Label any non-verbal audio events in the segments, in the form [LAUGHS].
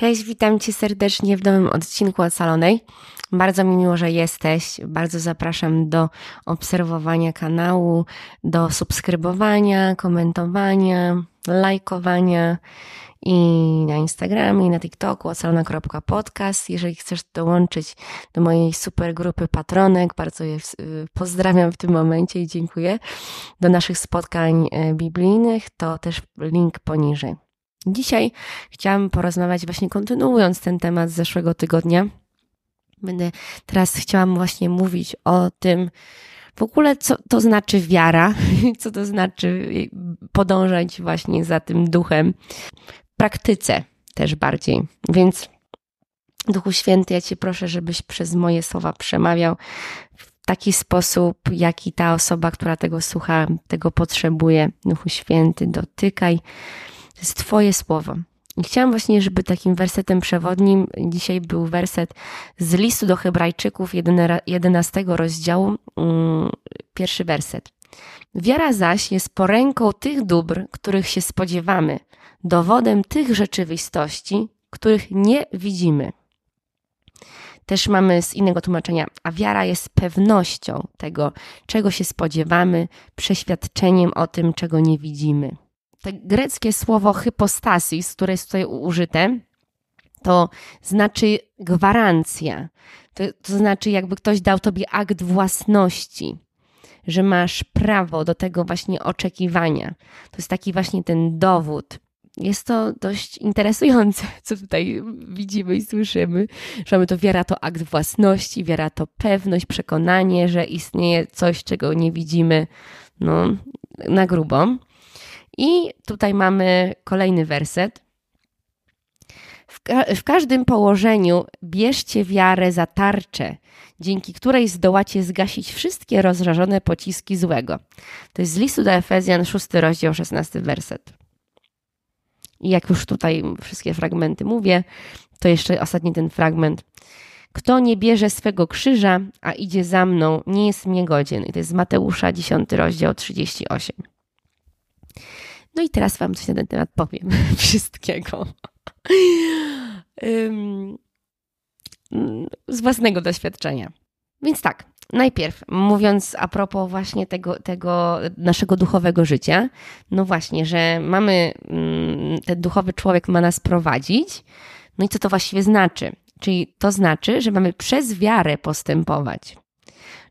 Cześć, witam Cię serdecznie w nowym odcinku Ocalonej. Bardzo mi miło, że jesteś. Bardzo zapraszam do obserwowania kanału, do subskrybowania, komentowania, lajkowania i na Instagramie, i na TikToku ocalona.podcast. Jeżeli chcesz dołączyć do mojej super grupy patronek, bardzo je pozdrawiam w tym momencie i dziękuję. Do naszych spotkań e, biblijnych, to też link poniżej. Dzisiaj chciałam porozmawiać, właśnie kontynuując ten temat z zeszłego tygodnia. Będę teraz chciałam właśnie mówić o tym, w ogóle co to znaczy wiara, [LAUGHS] co to znaczy podążać właśnie za tym duchem w praktyce też bardziej. Więc Duchu Święty, ja Cię proszę, żebyś przez moje słowa przemawiał w taki sposób, jaki ta osoba, która tego słucha, tego potrzebuje. Duchu Święty, dotykaj to jest Twoje słowo. I chciałam właśnie, żeby takim wersetem przewodnim dzisiaj był werset z listu do Hebrajczyków 11 rozdziału, mm, pierwszy werset. Wiara zaś jest poręką tych dóbr, których się spodziewamy, dowodem tych rzeczywistości, których nie widzimy. Też mamy z innego tłumaczenia, a wiara jest pewnością tego, czego się spodziewamy, przeświadczeniem o tym, czego nie widzimy to greckie słowo hypostasis, które jest tutaj użyte, to znaczy gwarancja. To, to znaczy, jakby ktoś dał tobie akt własności, że masz prawo do tego właśnie oczekiwania. To jest taki właśnie ten dowód. Jest to dość interesujące, [LAUGHS] co tutaj widzimy i słyszymy, że mamy to wiara to akt własności, wiara to pewność, przekonanie, że istnieje coś, czego nie widzimy no, na grubo. I tutaj mamy kolejny werset. W, ka w, każdym położeniu bierzcie wiarę za tarczę, dzięki której zdołacie zgasić wszystkie rozżarzone pociski złego. To jest z listu do Efezjan, 6 rozdział, 16 werset. I jak już tutaj wszystkie fragmenty mówię, to jeszcze ostatni ten fragment. Kto nie bierze swego krzyża, a idzie za mną, nie jest mnie godzien. I to jest z Mateusza, 10 rozdział, 38. No i teraz Wam coś na ten temat powiem. [LAUGHS] Wszystkiego. Z własnego doświadczenia. Więc tak, najpierw mówiąc a propos właśnie tego, tego naszego duchowego życia, no właśnie, że mamy, mm, ten duchowy człowiek ma nas prowadzić. No i co to właściwie znaczy? Czyli to znaczy, że mamy przez wiarę postępować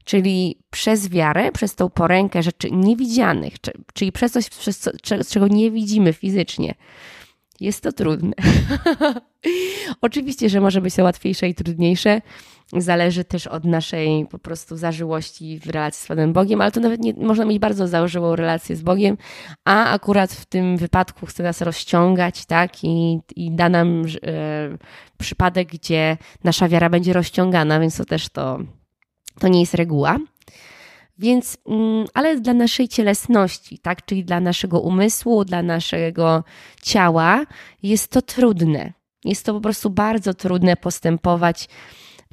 czyli przez wiarę, przez tą porękę rzeczy niewidzianych, czyli przez coś, przez co, czego nie widzimy fizycznie. Jest to trudne. [LAUGHS] Oczywiście, że może być to łatwiejsze i trudniejsze. Zależy też od naszej po prostu zażyłości w relacji z Panem Bogiem, ale to nawet nie, można mieć bardzo zażyłą relację z Bogiem, a akurat w tym wypadku chce nas rozciągać, tak? I, i da nam e, przypadek, gdzie nasza wiara będzie rozciągana, więc to też to to nie jest reguła. Więc, mm, ale dla naszej cielesności, tak, czyli dla naszego umysłu, dla naszego ciała, jest to trudne. Jest to po prostu bardzo trudne postępować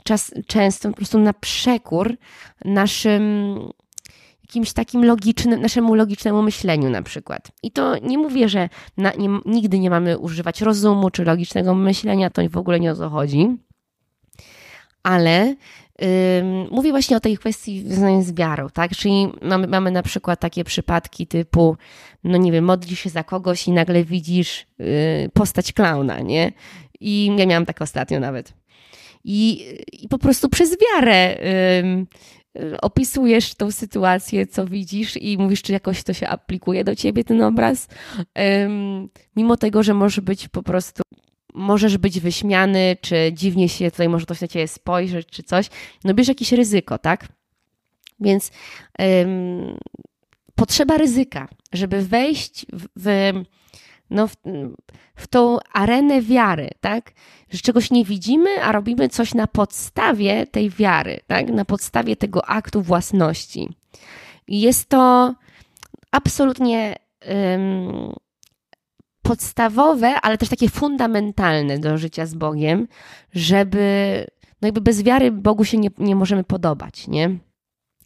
czas, często po prostu na przekór naszym jakimś takim logicznym, naszemu logicznemu myśleniu na przykład. I to nie mówię, że na, nie, nigdy nie mamy używać rozumu czy logicznego myślenia, to w ogóle nie o to chodzi. Ale Mówię właśnie o tej kwestii związanej z wiarą, tak? Czyli mamy, mamy na przykład takie przypadki typu, no nie wiem, modlisz się za kogoś i nagle widzisz y, postać klauna, nie? I ja miałam tak ostatnio nawet. I, i po prostu przez wiarę opisujesz tą sytuację, co widzisz i mówisz, czy jakoś to się aplikuje do ciebie, ten obraz. mimo tego, że może być po prostu możesz być wyśmiany, czy dziwnie się tutaj może ktoś na ciebie spojrzeć, czy coś, no bierz jakieś ryzyko, tak? Więc ym, potrzeba ryzyka, żeby wejść w, w no, w, w tą arenę wiary, tak? Że czegoś nie widzimy, a robimy coś na podstawie tej wiary, tak? Na podstawie tego aktu własności. I jest to absolutnie um, podstawowe, ale też takie fundamentalne do życia z Bogiem, żeby, no jakby bez wiary Bogu się nie, nie możemy podobać, nie?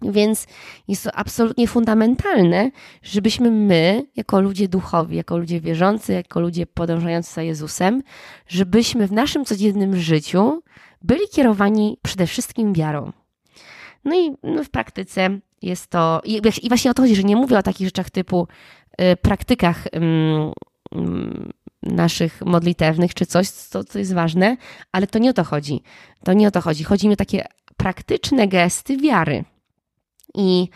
Więc jest to absolutnie fundamentalne, żebyśmy my, jako ludzie duchowi, jako ludzie wierzący, jako ludzie podążający za Jezusem, żebyśmy w naszym codziennym życiu byli kierowani przede wszystkim wiarą. No i no w praktyce jest to. I, właśnie o to chodzi, że nie mówię o takich rzeczach typu y, praktykach naszych modlitewnych czy coś, co, co jest ważne, ale to nie o to chodzi. To nie o to chodzi. Chodzi mi o takie praktyczne gesty wiary. I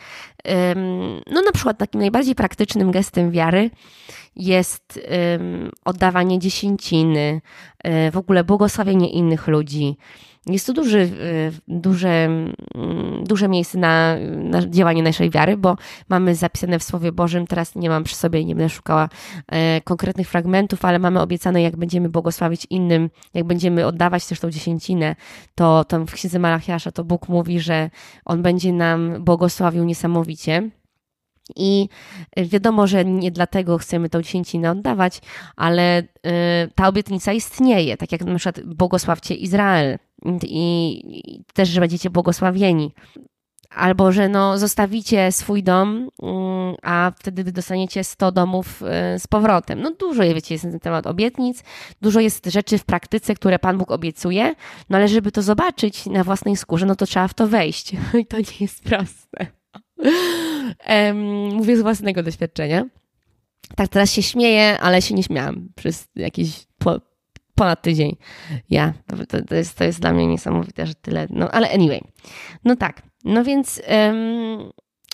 no na przykład takim najbardziej praktycznym gestem wiary jest oddawanie dziesięciny, e, w ogóle błogosławienie innych ludzi. Jest to duży, e, duże, mm, duże miejsce na, na działanie naszej wiary, bo mamy zapisane w Słowie Bożym, teraz nie mam przy sobie, nie będę szukała e, konkretnych fragmentów, ale mamy obiecane, jak będziemy błogosławić innym, jak będziemy oddawać też tą dziesięcinę, to tam w Księdze Malachiasza to Bóg mówi, że On będzie nam błogosławił niesamowicie. I wiadomo, że nie dlatego chcemy tą dziesięcinę oddawać, ale ta obietnica istnieje, tak jak na przykład błogosławcie Izrael i, też, że będziecie błogosławieni. Albo, że no, zostawicie swój dom, mm, a wtedy dostaniecie 100 domów y, z powrotem. No dużo, wiecie, jest na ten temat obietnic, dużo jest rzeczy w praktyce, które Pan Bóg obiecuje, no ale żeby to zobaczyć na własnej skórze, no to trzeba w to wejść. [LAUGHS] I to nie jest proste. Mówię z własnego doświadczenia. Tak, teraz się śmieję, ale się nie śmiałam przez jakiś po, ponad tydzień. Ja, to, to, jest, to jest dla mnie niesamowite, że tyle. No ale anyway. No tak. No więc um,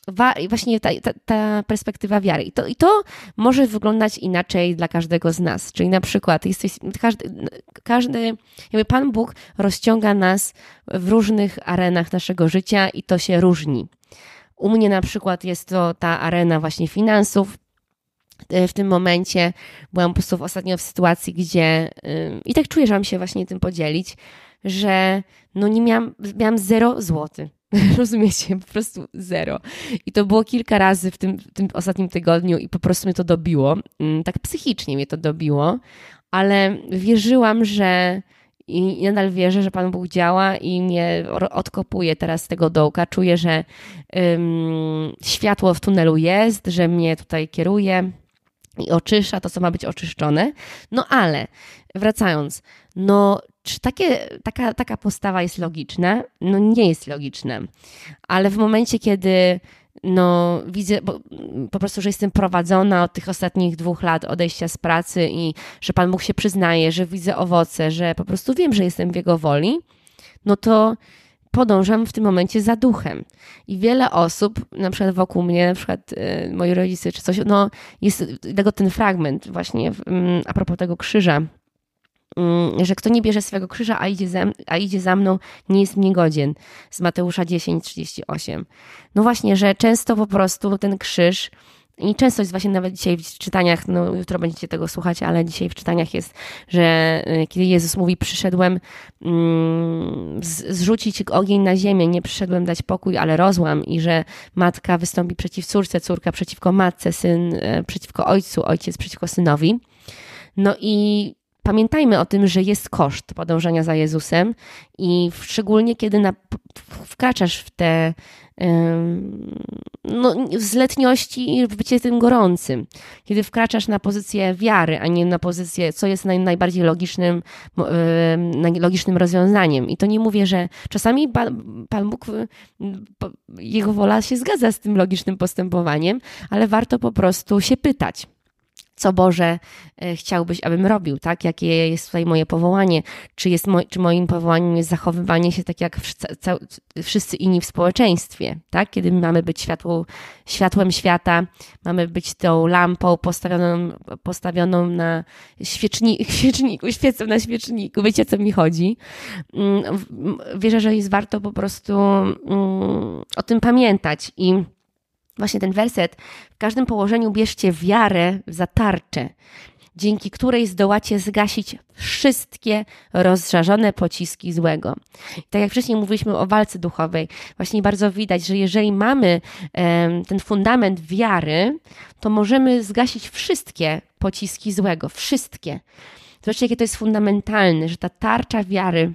wa, właśnie ta, ta, ta, perspektywa wiary. I to, I to może wyglądać inaczej dla każdego z nas. Czyli na przykład jesteś, każdy, każdy, jakby Pan Bóg rozciąga nas w różnych arenach naszego życia i to się różni. U mnie na przykład jest to ta arena właśnie finansów. E, w tym momencie byłam po prostu ostatnio w sytuacji, gdzie i tak czuję, że mam się właśnie tym podzielić, że no nie miałam, miałam zero złotych. [LAUGHS] Rozumiecie? Po prostu zero. I to było kilka razy w tym, w tym ostatnim tygodniu i po prostu mnie to dobiło. Tak psychicznie mnie to dobiło, ale wierzyłam, że i nadal wierzę, że Pan Bóg działa i mnie odkopuje teraz z tego dołka. Czuję, że światło w tunelu jest, że mnie tutaj kieruje i oczyszcza to, co ma być oczyszczone. No ale wracając, no czy takie, taka, taka postawa jest logiczna? No nie jest logiczna. Ale w momencie, kiedy no widzę bo, po prostu, że jestem prowadzona od tych ostatnich dwóch lat odejścia z pracy i że Pan Bóg się przyznaje, że widzę owoce, że po prostu wiem, że jestem w Jego woli, no to podążam w tym momencie za duchem. I wiele osób, na przykład wokół mnie, na przykład y, moi rodzice czy coś, no jest tego ten fragment właśnie y, a propos tego krzyża, Mm, że kto nie bierze swego krzyża, a idzie, za, a idzie za mną, nie jest mnie godzien. Z Mateusza 10, 38. No właśnie, że często po prostu ten krzyż, i często jest właśnie nawet dzisiaj w czytaniach, no jutro będziecie tego słuchać, ale dzisiaj w czytaniach jest, że y, kiedy Jezus mówi, przyszedłem mm, zrzucić ogień na ziemię, nie przyszedłem dać pokój, ale rozłam i że matka wystąpi przeciw córce, córka przeciwko matce, syn y, przeciwko ojcu, ojciec przeciwko synowi. No i pamiętajmy o tym, że jest koszt podążania za Jezusem i szczególnie kiedy na, wkraczasz w te no, z letniości i bycie tym gorącym. Kiedy wkraczasz na pozycję wiary, a nie na pozycję, co jest naj, najbardziej logicznym, logicznym rozwiązaniem. I to nie mówię, że czasami Pan, Pan Bóg, Jego wola się zgadza z tym logicznym postępowaniem, ale warto po prostu się pytać co Boże e, chciałbyś, abym robił, tak? Jakie jest tutaj moje powołanie? Czy, jest mo czy moim powołaniem jest zachowywanie się tak jak wszyscy inni w społeczeństwie, tak? Kiedy mamy być światło, światłem świata, mamy być tą lampą postawioną, postawioną na świeczni [LAUGHS] świeczniku, świecą na świeczniku, wiecie, co mi chodzi? Mm, wierzę, że jest warto po prostu mm, o tym pamiętać i właśnie ten werset, w każdym położeniu bierzcie wiarę za tarczę, dzięki której zdołacie zgasić wszystkie rozżarzone pociski złego. I tak jak wcześniej mówiliśmy o walce duchowej, właśnie bardzo widać, że jeżeli mamy ten fundament wiary, to możemy zgasić wszystkie pociski złego, wszystkie. Zobaczcie, jakie to jest fundamentalne, że ta tarcza wiary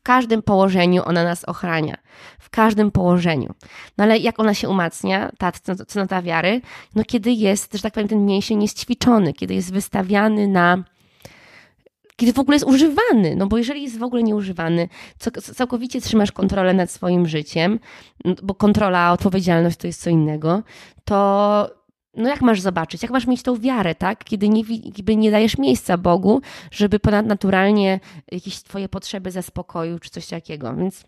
W każdym położeniu ona nas ochrania. W każdym położeniu. No ale jak ona się umacnia, ta cnota wiary? No kiedy jest, że tak powiem, ten mięsień niećwiczony, kiedy jest wystawiany na kiedy w ogóle jest używany. No bo jeżeli jest w ogóle nieużywany, całkowicie trzymasz kontrolę nad swoim życiem, bo kontrola, odpowiedzialność to jest co innego, to no jak masz zobaczyć, jak masz mieć tą wiarę, tak? Kiedy nie, nie dajesz miejsca Bogu, żeby ponadnaturalnie jakieś twoje potrzeby zaspokoił, czy coś takiego. Więc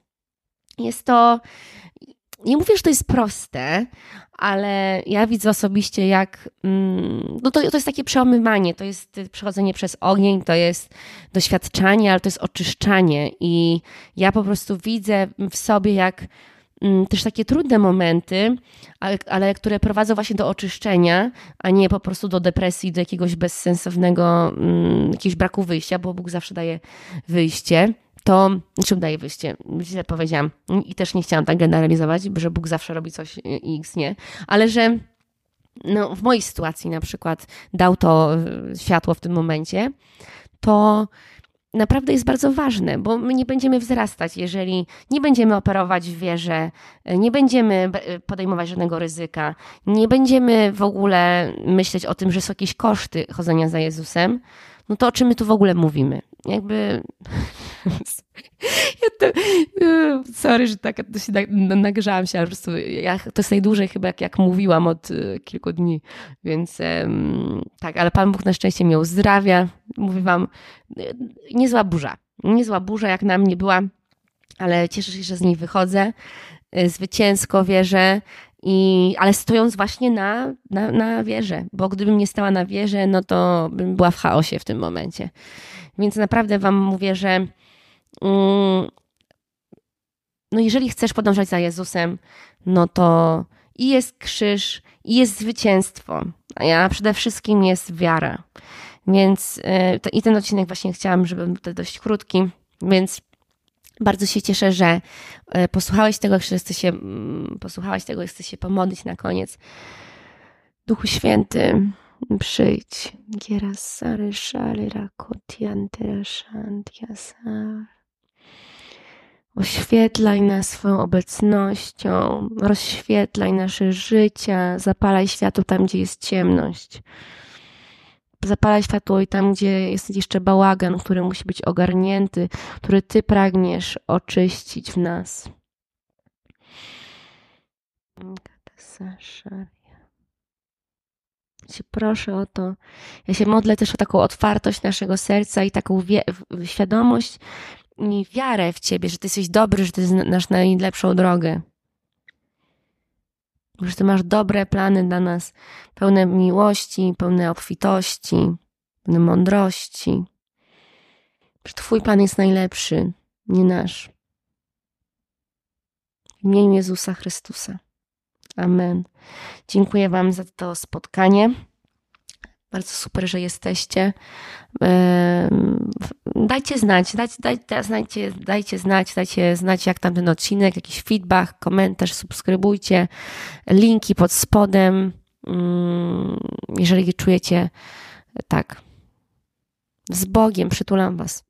jest to, nie mówię, że to jest proste, ale ja widzę osobiście, jak mm, no to, to jest takie przełamywanie, to jest przechodzenie przez ogień, to jest doświadczanie, ale to jest oczyszczanie. I ja po prostu widzę w sobie, jak też takie trudne momenty, ale, ale, które prowadzą właśnie do oczyszczenia, a nie po prostu do depresji, do jakiegoś bezsensownego, mm, jakiegoś braku wyjścia, bo Bóg zawsze daje wyjście. To, czym daje wyjście? Źle powiedziałam. I też nie chciałam tak generalizować, że Bóg zawsze robi coś i X nie, ale że no, w mojej sytuacji na przykład dał to e, światło w tym momencie, to naprawdę jest bardzo ważne, bo my nie będziemy wzrastać, jeżeli nie będziemy operować w wierze, nie będziemy podejmować żadnego ryzyka, nie będziemy w ogóle myśleć o tym, że są jakieś koszty chodzenia za Jezusem, no to o czym my tu w ogóle mówimy? Jakby. [LAUGHS] ja to, sorry, że tak to się nagrzałam się, ale po prostu ja, to jest najdłużej chyba jak, jak mówiłam od y, kilku dni, więc tak, ale Pan Bóg na szczęście mnie uzdrawia. Mówię Wam, y, niezła burza. Niezła burza, jak na mnie była, ale cieszę się, że z niej wychodzę. Zwycięsko wierzę i, ale stojąc właśnie na, na, na wieży, bo gdybym nie stała na wieży, no to bym była w chaosie w tym momencie. Więc naprawdę Wam mówię, że no jeżeli chcesz podążać za Jezusem, no to i jest krzyż, i jest zwycięstwo, a przede wszystkim jest wiara. Więc y, to, i ten odcinek właśnie chciałam, żeby był dość krótki, więc bardzo się cieszę, że e, posłuchałeś tego, że chcesz się, mm, posłuchałaś tego, chcesz się pomodlić na koniec. Duchu Święty, przyjdź. Gierasary szary rakotiantyashantiasar. Oświetlaj nas swoją obecnością, rozświetlaj nasze życia, zapalaj światło tam, gdzie jest ciemność zapalaj światło i tam, gdzie jest jeszcze bałagan, który musi być ogarnięty, który Ty pragniesz oczyścić w nas. Cię proszę o to. Ja się modlę też o taką otwartość naszego serca i taką świadomość i wiarę w Ciebie, że Ty jesteś dobry, że Ty znasz najlepszą drogę że Ty masz dobre plany dla nas, pełne miłości, pełne obfitości, pełne mądrości. Że Twój plan jest najlepszy, nie nasz. W imieniu Jezusa Chrystusa. Amen. Dziękuję Wam za to spotkanie. Bardzo super, że jesteście. Dajcie znać, dajcie, dajcie, dajcie znać, dajcie znać, jak tam ten odcinek, jakiś feedback, komentarz, subskrybujcie, linki pod spodem, mm, jeżeli czujecie tak. Z Bogiem przytulam Was.